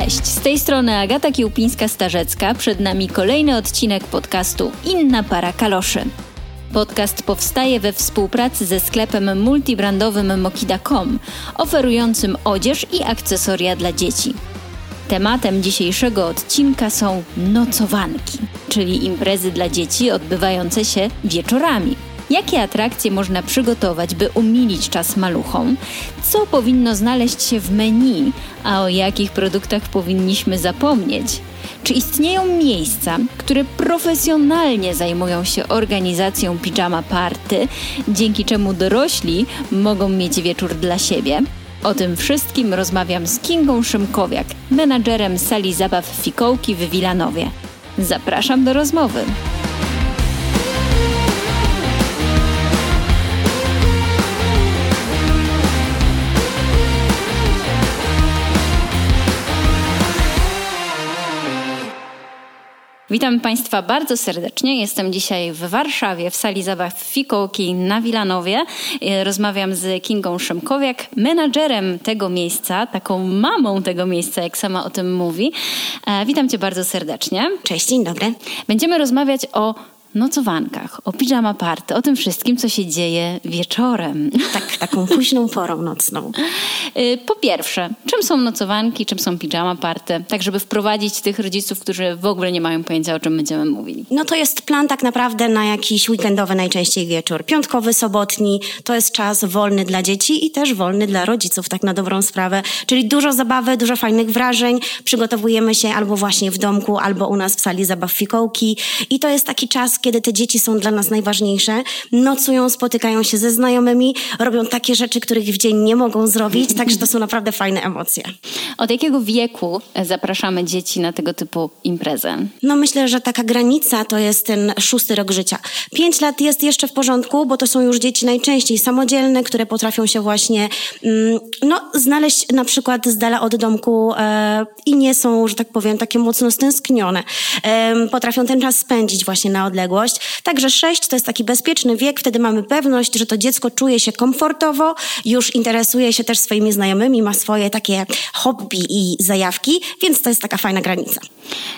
Cześć, z tej strony Agata Kiełpińska-Starzecka. Przed nami kolejny odcinek podcastu Inna para kaloszy. Podcast powstaje we współpracy ze sklepem multibrandowym Mokida.com, oferującym odzież i akcesoria dla dzieci. Tematem dzisiejszego odcinka są nocowanki, czyli imprezy dla dzieci odbywające się wieczorami. Jakie atrakcje można przygotować, by umilić czas maluchom? Co powinno znaleźć się w menu, a o jakich produktach powinniśmy zapomnieć? Czy istnieją miejsca, które profesjonalnie zajmują się organizacją pijama party, dzięki czemu dorośli mogą mieć wieczór dla siebie? O tym wszystkim rozmawiam z Kingą Szymkowiak, menadżerem sali zabaw Fikołki w Wilanowie. Zapraszam do rozmowy. Witam Państwa bardzo serdecznie. Jestem dzisiaj w Warszawie, w sali zabaw Fikołki na Wilanowie. E, rozmawiam z Kingą Szymkowiak, menadżerem tego miejsca, taką mamą tego miejsca, jak sama o tym mówi. E, witam Cię bardzo serdecznie. Cześć, dzień dobry. Będziemy rozmawiać o nocowankach, o pijama party, o tym wszystkim, co się dzieje wieczorem. Tak, taką późną porą nocną. Y, po pierwsze, czym są nocowanki, czym są pijama party, tak żeby wprowadzić tych rodziców, którzy w ogóle nie mają pojęcia, o czym będziemy mówili. No to jest plan tak naprawdę na jakiś weekendowy najczęściej wieczór. Piątkowy, sobotni, to jest czas wolny dla dzieci i też wolny dla rodziców, tak na dobrą sprawę. Czyli dużo zabawy, dużo fajnych wrażeń. Przygotowujemy się albo właśnie w domku, albo u nas w sali zabaw fikołki. I to jest taki czas, kiedy te dzieci są dla nas najważniejsze. Nocują, spotykają się ze znajomymi, robią takie rzeczy, których w dzień nie mogą zrobić, także to są naprawdę fajne emocje. Od jakiego wieku zapraszamy dzieci na tego typu imprezę? No myślę, że taka granica to jest ten szósty rok życia. Pięć lat jest jeszcze w porządku, bo to są już dzieci najczęściej samodzielne, które potrafią się właśnie mm, no, znaleźć na przykład z dala od domku e, i nie są, że tak powiem, takie mocno stęsknione. E, potrafią ten czas spędzić właśnie na odległość odległość. Także 6 to jest taki bezpieczny wiek, wtedy mamy pewność, że to dziecko czuje się komfortowo, już interesuje się też swoimi znajomymi, ma swoje takie hobby i zajawki, więc to jest taka fajna granica.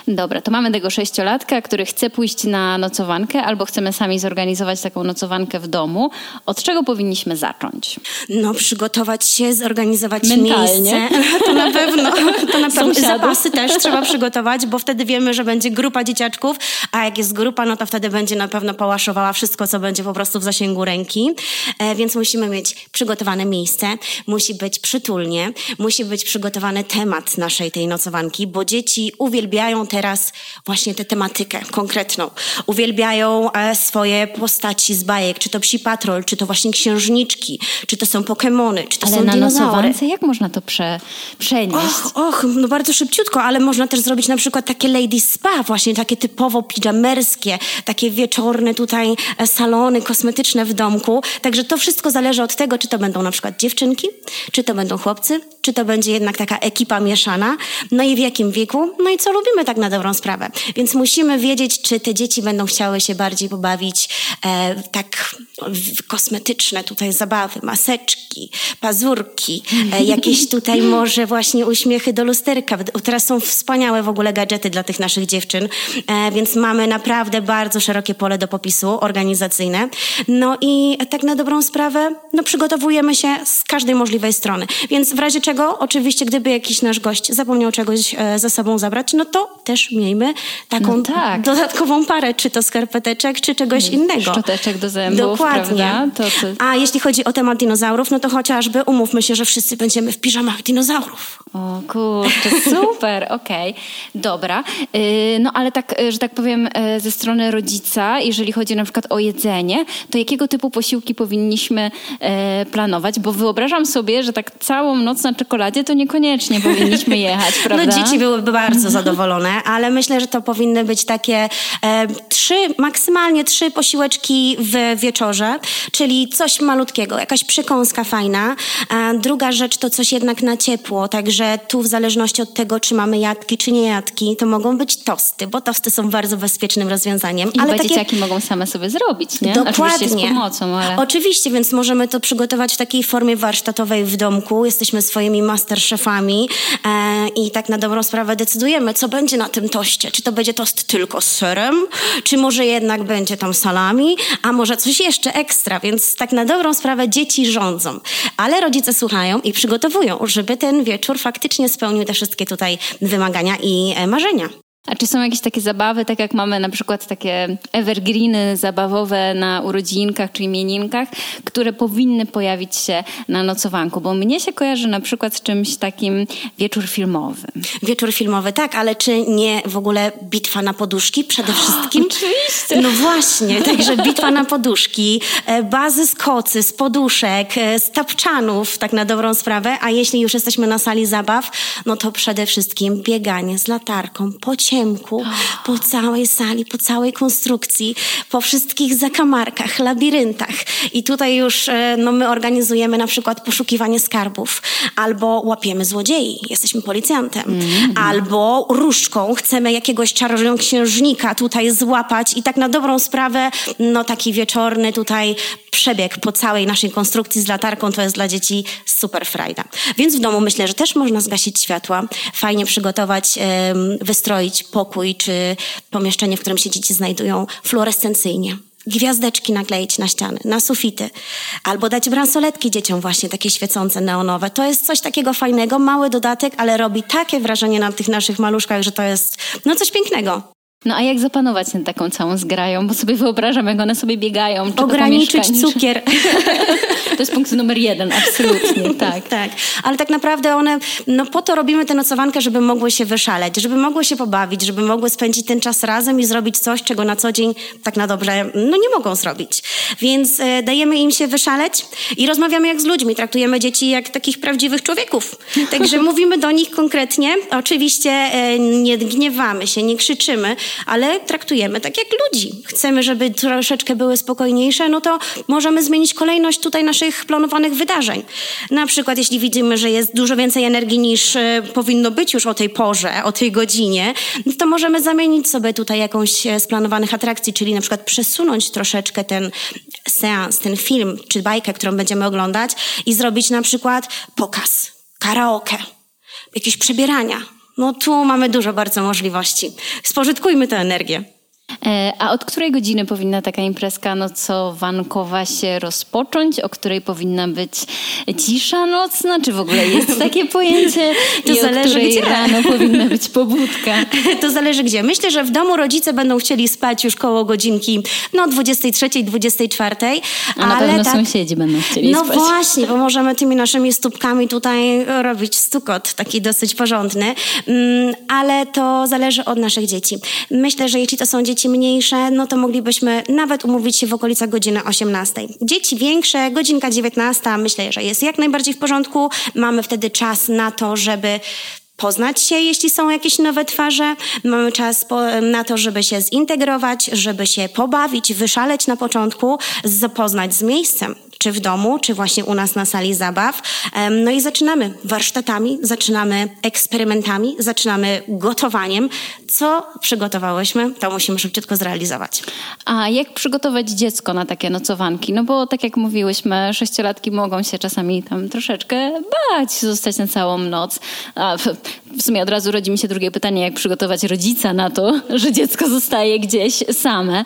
Dobra, to mamy tego sześciolatka, który chce pójść na nocowankę albo chcemy sami zorganizować taką nocowankę w domu. Od czego powinniśmy zacząć? No, przygotować się, zorganizować Mentalnie. miejsce. To na pewno. To na pewno. Zapasy też trzeba przygotować, bo wtedy wiemy, że będzie grupa dzieciaczków, a jak jest grupa, no to wtedy będzie na pewno pałaszowała wszystko, co będzie po prostu w zasięgu ręki. E, więc musimy mieć przygotowane miejsce, musi być przytulnie, musi być przygotowany temat naszej tej nocowanki, bo dzieci uwielbiają teraz właśnie tę tematykę konkretną. Uwielbiają e, swoje postaci z bajek, czy to psi patrol, czy to właśnie księżniczki, czy to są Pokemony, czy to ale są na dinozaury. Jak można to prze, przenieść? Och, och, no bardzo szybciutko, ale można też zrobić na przykład takie lady spa, właśnie takie typowo pijamerskie, takie wieczorne tutaj e, salony kosmetyczne w domku. Także to wszystko zależy od tego, czy to będą na przykład dziewczynki, czy to będą chłopcy, czy to będzie jednak taka ekipa mieszana, no i w jakim wieku, no i co lubimy tak na dobrą sprawę. Więc musimy wiedzieć, czy te dzieci będą chciały się bardziej pobawić e, tak w kosmetyczne tutaj zabawy, maseczki, pazurki, e, jakieś tutaj może właśnie uśmiechy do lusterka. Teraz są wspaniałe w ogóle gadżety dla tych naszych dziewczyn, e, więc mamy naprawdę bardzo szerokie pole do popisu organizacyjne. No i tak na dobrą sprawę, no przygotowujemy się z każdej możliwej strony. Więc w razie czego, oczywiście, gdyby jakiś nasz gość zapomniał czegoś e, ze sobą zabrać, no to też miejmy taką No tak. dodatkową parę, czy to skarpeteczek, czy czegoś innego. Szczoteczek do zębów, Dokładnie. To, to... A jeśli chodzi o temat dinozaurów, no to chociażby umówmy się, że wszyscy będziemy w piżamach dinozaurów. O kurczę, super, okej, dobra. Yy, no ale tak, y, że tak powiem, y, ze strony rodzica, jeżeli chodzi na przykład o jedzenie, to jakiego typu posiłki powinniśmy y, planować? Bo wyobrażam sobie, że tak całą noc na czekoladzie to niekoniecznie powinniśmy jechać, prawda? No dzieci byłyby bardzo zadowolone, ale myślę, że to powinny być takie e, trzy, maksymalnie trzy posiłeczki w wieczorze, czyli coś malutkiego, jakaś przekąska fajna. A druga rzecz to coś jednak na ciepło, także tu w zależności od tego, czy mamy jadki, czy nie jadki, to mogą być tosty, bo tosty są bardzo bezpiecznym rozwiązaniem. Ale takie... dzieciaki mogą same sobie zrobić, nie? Dokładnie. Oczywiście z pomocą, ale... Oczywiście, więc możemy to przygotować w takiej formie warsztatowej w domku. Jesteśmy swoimi masterchefami e, i tak na dobrą sprawę decydujemy, co będzie na tym toście. Czy to będzie tost tylko z serem, czy może jednak będzie tam salami, a może coś jeszcze ekstra, więc tak na dobrą sprawę dzieci rządzą. Ale rodzice słuchają i przygotowują, żeby ten wieczór faktycznie spełnił te wszystkie tutaj wymagania i e, marzenia. A czy są jakieś takie zabawy, tak jak mamy na przykład takie evergreeny zabawowe na urodzinkach czy imieninkach, które powinny pojawić się na nocowanku? Bo mnie się kojarzy na przykład z czymś takim wieczór filmowy. Wieczór filmowy, tak, ale czy nie w ogóle bitwa na poduszki przede wszystkim? Oczywiście. No właśnie, także bitwa na poduszki, e, bazy z kocy, z poduszek, e, z tapczanów, tak na dobrą sprawę, a jeśli już jesteśmy na sali zabaw, no to przede wszystkim bieganie z latarką po ciemku, po całej sali, po całej konstrukcji, po wszystkich zakamarkach, labiryntach. I tutaj już e, no, my organizujemy na przykład poszukiwanie skarbów, albo łapiemy złodziei, jesteśmy policjantem, mm. albo różdżką chcemy jakiegoś czarownika tutaj złapać i tak na dobrą sprawę, no taki wieczorny tutaj przebieg po całej naszej konstrukcji z latarką to jest dla dzieci super frajda. Więc w domu myślę, że też można zgasić światła, fajnie przygotować, wystroić pokój czy pomieszczenie, w którym się dzieci znajdują fluorescencyjnie gwiazdeczki nakleić na ściany, na sufity, albo dać bransoletki dzieciom właśnie takie świecące neonowe. To jest coś takiego fajnego, mały dodatek, ale robi takie wrażenie na tych naszych maluszkach, że to jest no coś pięknego. No a jak zapanować nad taką całą zgrają? Bo sobie wyobrażam, jak one sobie biegają. Czy Ograniczyć cukier. to jest punkt numer jeden, absolutnie, tak. tak, ale tak naprawdę one, no po to robimy tę nocowankę, żeby mogły się wyszaleć, żeby mogły się pobawić, żeby mogły spędzić ten czas razem i zrobić coś, czego na co dzień tak na dobrze, no nie mogą zrobić. Więc e, dajemy im się wyszaleć i rozmawiamy jak z ludźmi, traktujemy dzieci jak takich prawdziwych człowieków. Także mówimy do nich konkretnie, oczywiście e, nie gniewamy się, nie krzyczymy, ale traktujemy tak jak ludzi. Chcemy, żeby troszeczkę były spokojniejsze, no to możemy zmienić kolejność tutaj naszych planowanych wydarzeń. Na przykład, jeśli widzimy, że jest dużo więcej energii niż e, powinno być już o tej porze, o tej godzinie, no to możemy zamienić sobie tutaj jakąś z planowanych atrakcji, czyli na przykład przesunąć troszeczkę ten seans, ten film czy bajkę, którą będziemy oglądać i zrobić na przykład pokaz, karaoke, jakieś przebierania, no tu mamy dużo bardzo możliwości. Spożytkujmy tę energię. E, a od której godziny powinna taka imprezka nocowankowa się rozpocząć? O której powinna być cisza nocna? Czy w ogóle jest takie pojęcie? To I zależy, gdzie. rano powinna być pobudka? To zależy gdzie. Myślę, że w domu rodzice będą chcieli spać już koło godzinki no 23, 24. A na pewno tak, sąsiedzi będą chcieli no spać. No właśnie, bo możemy tymi naszymi stópkami tutaj robić stukot taki dosyć porządny. Mm, ale to zależy od naszych dzieci. Myślę, że jeśli to są dzieci mniejsze, no to moglibyśmy nawet umówić się w okolicach godziny 18. Dzieci większe, godzinka 19, myślę, że jest jak najbardziej w porządku. Mamy wtedy czas na to, żeby poznać się, jeśli są jakieś nowe twarze. Mamy czas po, na to, żeby się zintegrować, żeby się pobawić, wyszaleć na początku, zapoznać z miejscem, czy w domu, czy właśnie u nas na sali zabaw. No i zaczynamy warsztatami, zaczynamy eksperymentami, zaczynamy gotowaniem. Co przygotowałyśmy, to musimy szybciutko zrealizować. A jak przygotować dziecko na takie nocowanki? No bo tak jak mówiłyśmy, sześciolatki mogą się czasami tam troszeczkę bać, zostać na całą noc. A w sumie od razu rodzi mi się drugie pytanie, jak przygotować rodzica na to, że dziecko zostaje gdzieś same,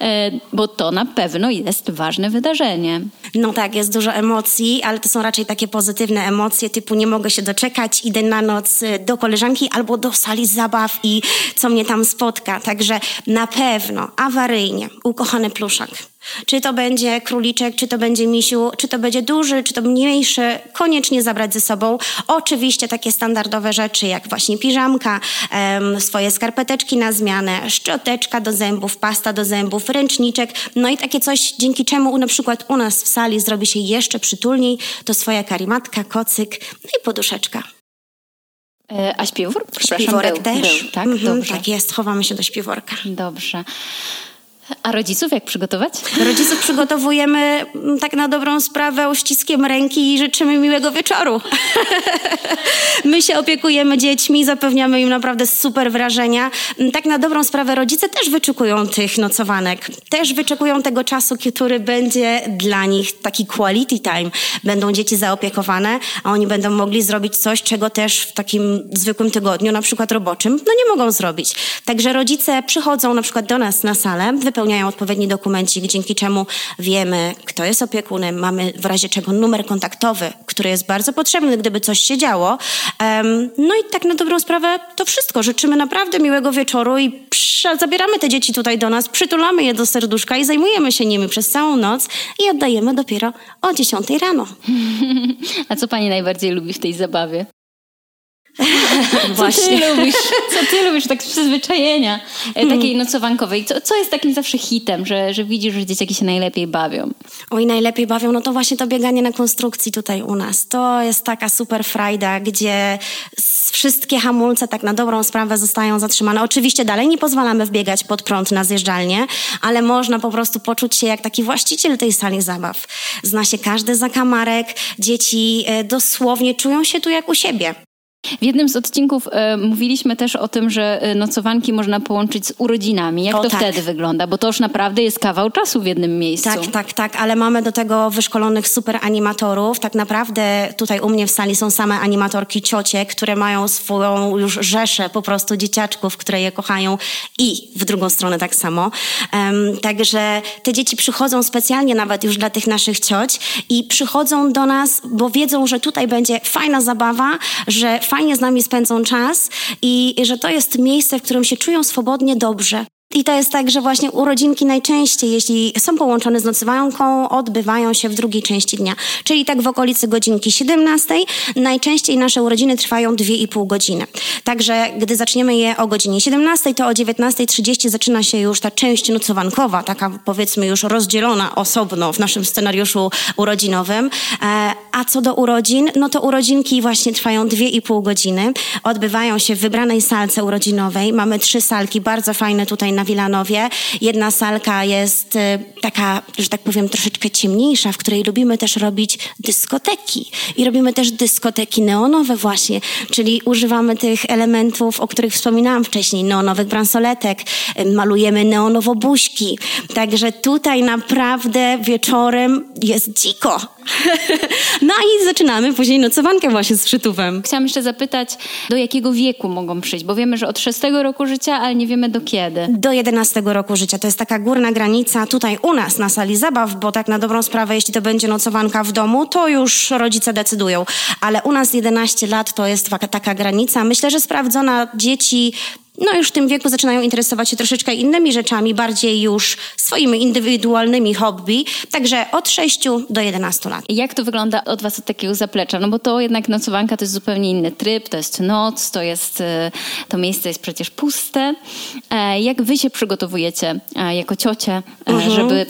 e, bo to na pewno jest ważne wydarzenie. No tak, jest dużo emocji, ale to są raczej takie pozytywne emocje, typu nie mogę się doczekać, idę na noc y, do koleżanki albo do sali zabaw i co mnie tam spotka. Także na pewno awaryjnie ukochany pluszak czy to będzie króliczek, czy to będzie misiu, czy to będzie duży, czy to mniejszy, koniecznie zabrać ze sobą. Oczywiście takie standardowe rzeczy, jak właśnie piżamka, swoje skarpeteczki na zmianę, szczoteczka do zębów, pasta do zębów, ręczniczek, no i takie coś, dzięki czemu na przykład u nas w sali zrobi się jeszcze przytulniej, to swoja karimatka, kocyk, no i poduszeczka. E, a śpiwór? Śpiworek był, też. Był, tak? Mhm, Dobrze. tak jest, chowamy się do śpiworka. Dobrze. A rodziców jak przygotować? Rodziców przygotowujemy mm, tak na dobrą sprawę uściskiem ręki i życzymy miłego wieczoru. My się opiekujemy dziećmi, zapewniamy im naprawdę super wrażenia. Mm, tak na dobrą sprawę rodzice też wyczekują tych nocowanek. Też wyczekują tego czasu, który będzie dla nich taki quality time. Będą dzieci zaopiekowane, a oni będą mogli zrobić coś, czego też w takim zwykłym tygodniu, na przykład roboczym, no nie mogą zrobić. Także rodzice przychodzą na przykład do nas na salę, wypełniają odpowiedni dokumencik, dzięki czemu wiemy, kto jest opiekunem, mamy w razie czego numer kontaktowy, który jest bardzo potrzebny, gdyby coś się działo. no i tak na dobrą sprawę to wszystko. Życzymy naprawdę miłego wieczoru i zabieramy te dzieci tutaj do nas, przytulamy je do serduszka i zajmujemy się nimi przez całą noc i oddajemy dopiero o 10 rano. A co pani najbardziej lubi w tej zabawie? Właśnie. Co ty lubisz? Co ty lubisz tak z przyzwyczajenia e, takiej hmm. nocowankowej? Co, co jest takim zawsze hitem, że, że widzisz, że dzieciaki się najlepiej bawią? Oj, najlepiej bawią, no to właśnie to bieganie na konstrukcji tutaj u nas. To jest taka super frajda, gdzie wszystkie hamulce tak na dobrą sprawę zostają zatrzymane. Oczywiście dalej nie pozwalamy wbiegać pod prąd na zjeżdżalnię, ale można po prostu poczuć się jak taki właściciel tej sali zabaw. Zna się każdy zakamarek, dzieci e, dosłownie czują się tu jak u siebie. W jednym z odcinków e, mówiliśmy też o tym, że e, nocowanki można połączyć z urodzinami. Jak o, to tak. wtedy wygląda? Bo to już naprawdę jest kawał czasu w jednym miejscu. Tak, tak, tak, ale mamy do tego wyszkolonych super animatorów. Tak naprawdę tutaj u mnie w sali są same animatorki ciocie, które mają swoją już rzeszę po prostu dzieciaczków, które je kochają i w drugą stronę tak samo. Um, także te dzieci przychodzą specjalnie nawet już dla tych naszych cioć i przychodzą do nas, bo wiedzą, że tutaj będzie fajna zabawa, że fajnie z nami spędzą czas i, i że to jest miejsce, w którym się czują swobodnie, dobrze. I to jest tak, że właśnie urodzinki najczęściej, jeśli są połączone z nocowanką, odbywają się w drugiej części dnia. Czyli tak w okolicy godzinki 17. Najczęściej nasze urodziny trwają 2,5 godziny. Także gdy zaczniemy je o godzinie 17, to o 19.30 zaczyna się już ta część nocowankowa, taka powiedzmy już rozdzielona osobno w naszym scenariuszu urodzinowym. E, a co do urodzin, no to urodzinki właśnie trwają 2,5 godziny. Odbywają się w wybranej salce urodzinowej. Mamy trzy salki bardzo fajne tutaj na Wilanowie. Jedna salka jest y, taka, że tak powiem, troszeczkę ciemniejsza, w której lubimy też robić dyskoteki. I robimy też dyskoteki neonowe właśnie, czyli używamy tych elementów, o których wspominałam wcześniej, neonowych bransoletek, y, malujemy neonowo buźki. Także tutaj naprawdę wieczorem jest dziko. no i zaczynamy później nocowankę właśnie z przytówem. Chciałam jeszcze zapytać, do jakiego wieku mogą przyjść? Bo wiemy, że od 6 roku życia, ale nie wiemy do kiedy. Do 11 roku życia. To jest taka górna granica tutaj u nas na sali zabaw, bo tak na dobrą sprawę, jeśli to będzie nocowanka w domu, to już rodzice decydują. Ale u nas 11 lat to jest taka, granica. Myślę, że sprawdzona dzieci no już w tym wieku zaczynają interesować się troszeczkę innymi rzeczami, bardziej już swoimi indywidualnymi hobby, także od 6 do 11 lat. Jak to wygląda od Was od takiego zaplecza? No bo to jednak nocowanka to jest zupełnie inny tryb, to jest noc, to jest, e, to miejsce jest przecież puste. E, jak Wy się przygotowujecie e, jako ciocie, mhm. żeby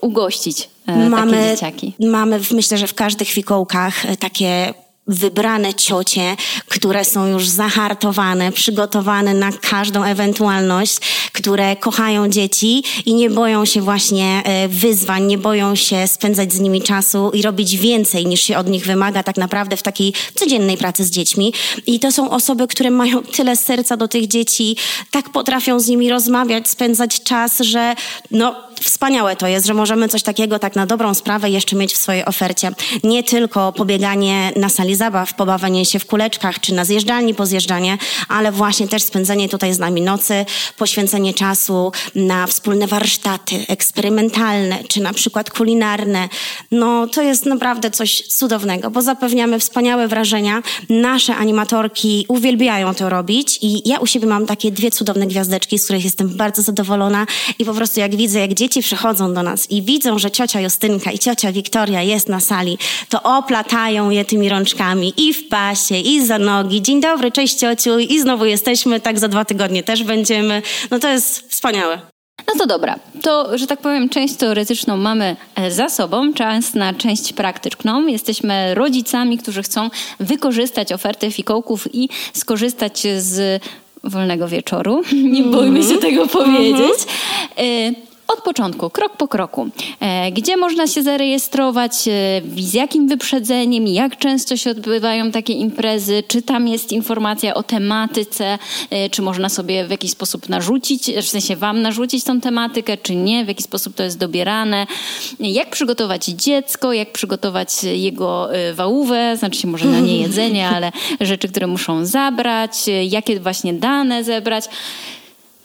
ugościć mamy, takie dzieciaki? Mamy, myślę, że w każdych fikołkach takie wybrane ciocie, które są już zahartowane, przygotowane na każdą ewentualność, które kochają dzieci i nie boją się właśnie e, wyzwań, nie boją się spędzać z nimi czasu i robić więcej niż się od nich wymaga tak naprawdę w takiej codziennej pracy z dziećmi. I to są osoby, które mają tyle serca do tych dzieci, tak potrafią z nimi rozmawiać, spędzać czas, że no wspaniałe to jest, że możemy coś takiego tak na dobrą sprawę jeszcze mieć w swojej ofercie. Nie tylko pobieganie na sali zabaw, pobawianie się w kuleczkach, czy na zjeżdżalni pozjeżdżanie, ale właśnie też spędzenie tutaj z nami nocy, poświęcenie czasu na wspólne warsztaty eksperymentalne, czy na przykład kulinarne. No to jest naprawdę coś cudownego, bo zapewniamy wspaniałe wrażenia. Nasze animatorki uwielbiają to robić i ja u siebie mam takie dwie cudowne gwiazdeczki, z których jestem bardzo zadowolona i po prostu jak widzę, jak dzieci przychodzą do nas i widzą, że ciocia Justynka i ciocia Wiktoria jest na sali, to oplatają je tymi rączkami i w pasie, i za nogi. Dzień dobry, cześć ciociu i znowu jesteśmy, tak za dwa tygodnie też będziemy. No to jest wspaniałe. No to dobra, to, że tak powiem, część teoretyczną mamy e, za sobą, czas na część praktyczną. Jesteśmy rodzicami, którzy chcą wykorzystać ofertę fikołków i skorzystać z wolnego wieczoru. Nie bojmy się tego powiedzieć. Mm -hmm. Od początku, krok po kroku. E, gdzie można się zarejestrować, e, z jakim wyprzedzeniem, jak często się odbywają takie imprezy, czy tam jest informacja o tematyce, e, czy można sobie w jakiś sposób narzucić, w sensie wam narzucić tą tematykę, czy nie, w jaki sposób to jest dobierane, jak przygotować dziecko, jak przygotować jego wałówę, znaczy się może na nie jedzenie, ale rzeczy, które muszą zabrać, jakie właśnie dane zebrać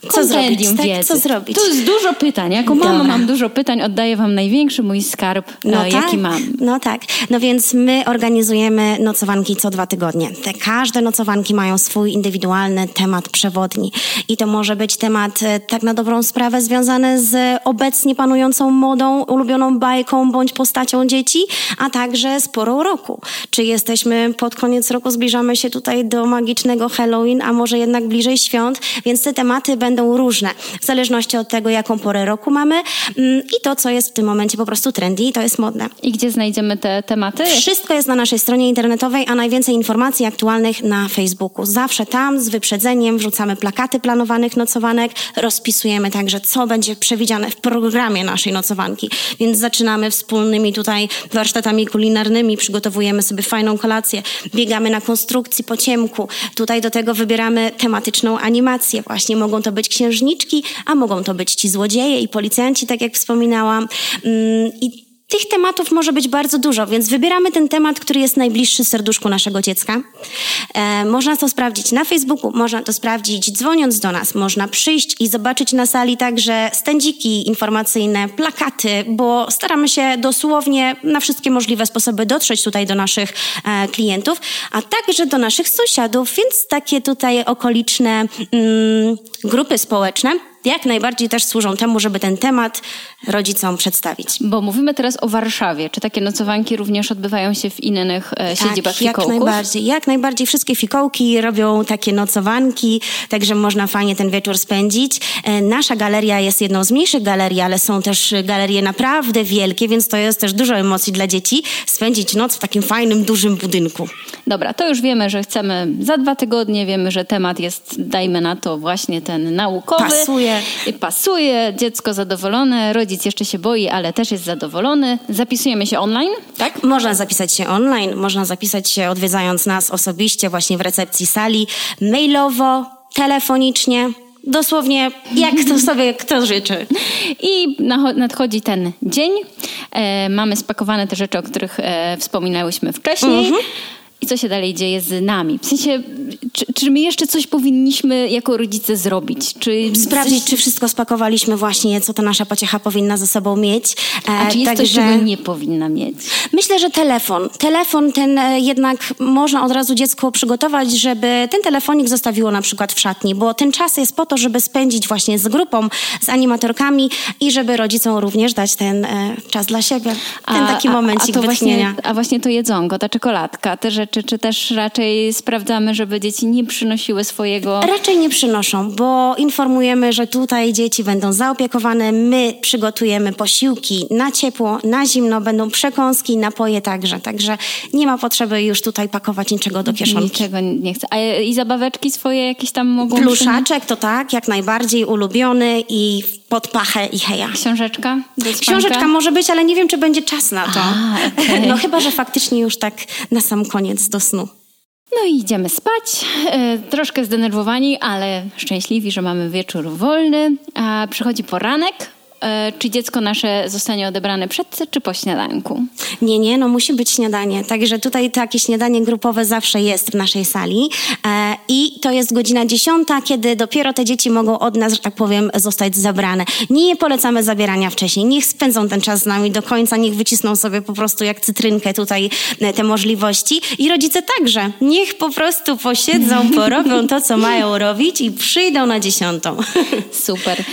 co zrobić, tak? Co zrobić? To jest dużo pytań. Jako mama Dobra. mam dużo pytań, oddaję wam największy mój skarb, no tak, jaki mam. No tak. No więc my organizujemy nocowanki co dwa tygodnie. Te każde nocowanki mają swój indywidualny temat przewodni. I to może być temat e, tak na dobrą sprawę związany z obecnie panującą modą, ulubioną bajką bądź postacią dzieci, a także z porą roku. Czy jesteśmy pod koniec roku, zbliżamy się tutaj do magicznego Halloween, a może jednak bliżej świąt, więc te tematy będą będą różne, w zależności od tego, jaką porę roku mamy mm, i to, co jest w tym momencie po prostu trendy i to jest modne. I gdzie znajdziemy te tematy? Wszystko jest na naszej stronie internetowej, a najwięcej informacji aktualnych na Facebooku. Zawsze tam z wyprzedzeniem wrzucamy plakaty planowanych nocowanek, rozpisujemy także, co będzie przewidziane w programie naszej nocowanki. Więc zaczynamy wspólnymi tutaj warsztatami kulinarnymi, przygotowujemy sobie fajną kolację, biegamy na konstrukcji po ciemku. Tutaj do tego wybieramy tematyczną animację. Właśnie mogą to być być księżniczki, a mogą to być ci złodzieje i policjanci, tak jak wspominałam. Mm, I tych tematów może być bardzo dużo, więc wybieramy ten temat, który jest najbliższy serduszku naszego dziecka. E, można to sprawdzić na Facebooku, można to sprawdzić dzwoniąc do nas, można przyjść i zobaczyć na sali także stędziki informacyjne, plakaty, bo staramy się dosłownie na wszystkie możliwe sposoby dotrzeć tutaj do naszych e, klientów, a także do naszych sąsiadów, więc takie tutaj okoliczne mm, grupy społeczne jak najbardziej też służą temu, żeby ten temat rodzicom przedstawić. Bo mówimy teraz o Warszawie. Czy takie nocowanki również odbywają się w innych e, tak, siedzibach fikołków? jak najbardziej. Jak najbardziej. Wszystkie fikołki robią takie nocowanki, także można fajnie ten wieczór spędzić. E, nasza galeria jest jedną z mniejszych galerii, ale są też galerie naprawdę wielkie, więc to jest też dużo emocji dla dzieci. Spędzić noc w takim fajnym, dużym budynku. Dobra, to już wiemy, że chcemy za dwa tygodnie. Wiemy, że temat jest, dajmy na to, właśnie ten naukowy. Pasuje pasuje. Pasuje, dziecko zadowolone, rodzic jeszcze się boi, ale też jest zadowolony. Zapisujemy się online, tak? Można zapisać się online, można zapisać się odwiedzając nas osobiście właśnie w recepcji sali, mailowo, telefonicznie. Dosłownie jak to sobie kto życzy. I nadchodzi ten dzień. E, mamy spakowane te rzeczy, o których e, wspominałyśmy wcześniej. Mhm. I co się dalej dzieje z nami? W sensie, czy, czy my jeszcze coś powinniśmy jako rodzice zrobić? Czy Sprawdzić, coś... czy wszystko spakowaliśmy właśnie, co ta nasza pociecha powinna ze sobą mieć. A czy jest Także... coś, czego nie powinna mieć? Myślę, że telefon. Telefon ten e, jednak można od razu dziecko przygotować, żeby ten telefonik zostawiło na przykład w szatni, bo ten czas jest po to, żeby spędzić właśnie z grupą, z animatorkami i żeby rodzicom również dać ten e, czas dla siebie. Ten a, taki momencik a, a wytchnienia. Właśnie, a właśnie to jedzonko, ta czekoladka, te rzeczy rzeczy, czy też raczej sprawdzamy, żeby dzieci nie przynosiły swojego? Raczej nie przynoszą, bo informujemy, że tutaj dzieci będą zaopiekowane, my przygotujemy posiłki na ciepło, na zimno, będą przekąski, napoje także, także nie ma potrzeby już tutaj pakować niczego do kieszonki. Niczego nie chcę. A i zabaweczki swoje jakieś tam mogą Pluszaczek to tak, jak najbardziej ulubiony i pod pachę i heja. Książeczka? Książeczka może być, ale nie wiem, czy będzie czas na to. A, okay. No chyba, że faktycznie już tak na sam koniec do snu. No i idziemy spać. E, troszkę zdenerwowani, ale szczęśliwi, że mamy wieczór wolny. A przychodzi poranek, czy dziecko nasze zostanie odebrane przed czy po śniadanku? Nie, nie, no musi być śniadanie. Także tutaj takie śniadanie grupowe zawsze jest w naszej sali e, i to jest godzina dziesiąta, kiedy dopiero te dzieci mogą od nas, że tak powiem, zostać zabrane. Nie polecamy zabierania wcześniej. Niech spędzą ten czas z nami do końca, niech wycisną sobie po prostu jak cytrynkę tutaj e, te możliwości i rodzice także. Niech po prostu posiedzą, porobią to, co mają robić i przyjdą na dziesiątą. Super.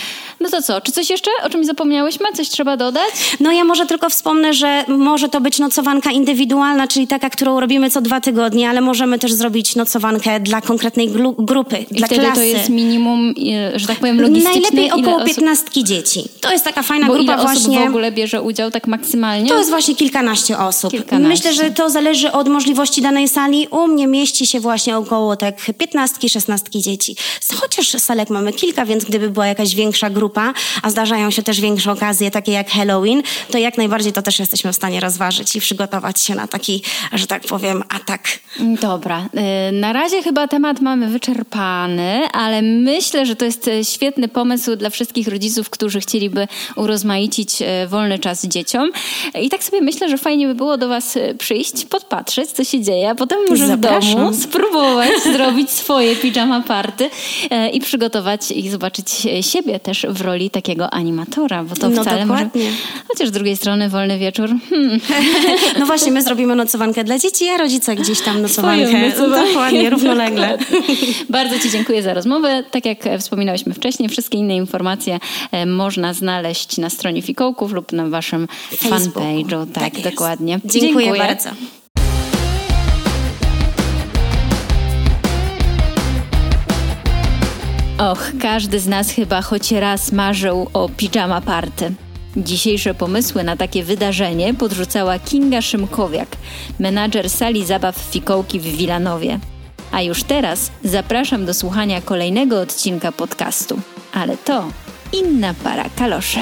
No to co, czy coś jeszcze, o czymś zapomniałyśmy? Coś trzeba dodać? No ja może tylko wspomnę, że może to być nocowanka indywidualna, czyli taka, którą robimy co dwa tygodnie, ale możemy też zrobić nocowankę dla konkretnej grupy, I dla wtedy klasy. to jest minimum, że tak powiem, logistyczne? Najlepiej około piętnastki dzieci. To jest taka fajna Bo grupa ile właśnie. osób w ogóle bierze udział tak maksymalnie? To jest właśnie kilkanaście osób. Kilkanaście. Myślę, że to zależy od możliwości danej sali. U mnie mieści się właśnie około tak piętnastki, szesnastki dzieci. Chociaż salek mamy kilka, więc gdyby była jakaś większa grupa, grupa, a zdarzają się też większe okazje, takie jak Halloween, to jak najbardziej to też jesteśmy w stanie rozważyć i przygotować się na taki, że tak powiem, atak. Dobra. Y, na razie chyba temat mamy wyczerpany, ale myślę, że to jest y, świetny pomysł dla wszystkich rodziców, którzy chcieliby urozmaicić y, wolny czas dzieciom. I tak sobie myślę, że fajnie by było do Was przyjść, podpatrzeć, co się dzieje, a potem może Zapraszam. w domu spróbować zrobić swoje pijama party i przygotować i zobaczyć siebie też w roli takiego animatora, bo to no wcale dokładnie. może... Chociaż z drugiej strony wolny wieczór. Hmm. No właśnie, my zrobimy nocowankę dla dzieci, a rodzice gdzieś tam nocowankę. Dokładnie, równolegle. Bardzo Ci dziękuję za rozmowę. Tak jak wspominałyśmy wcześniej, wszystkie inne informacje e, można znaleźć na stronie Fikołków lub na Waszym fanpage'u. Tak, tak dokładnie. Dziękuję, dziękuję bardzo. Och, każdy z nas chyba choć raz marzył o pijama party. Dzisiejsze pomysły na takie wydarzenie podrzucała Kinga Szymkowiak, menadżer sali zabaw Fikołki w Wilanowie. A już teraz zapraszam do słuchania kolejnego odcinka podcastu. Ale to inna para kalosze.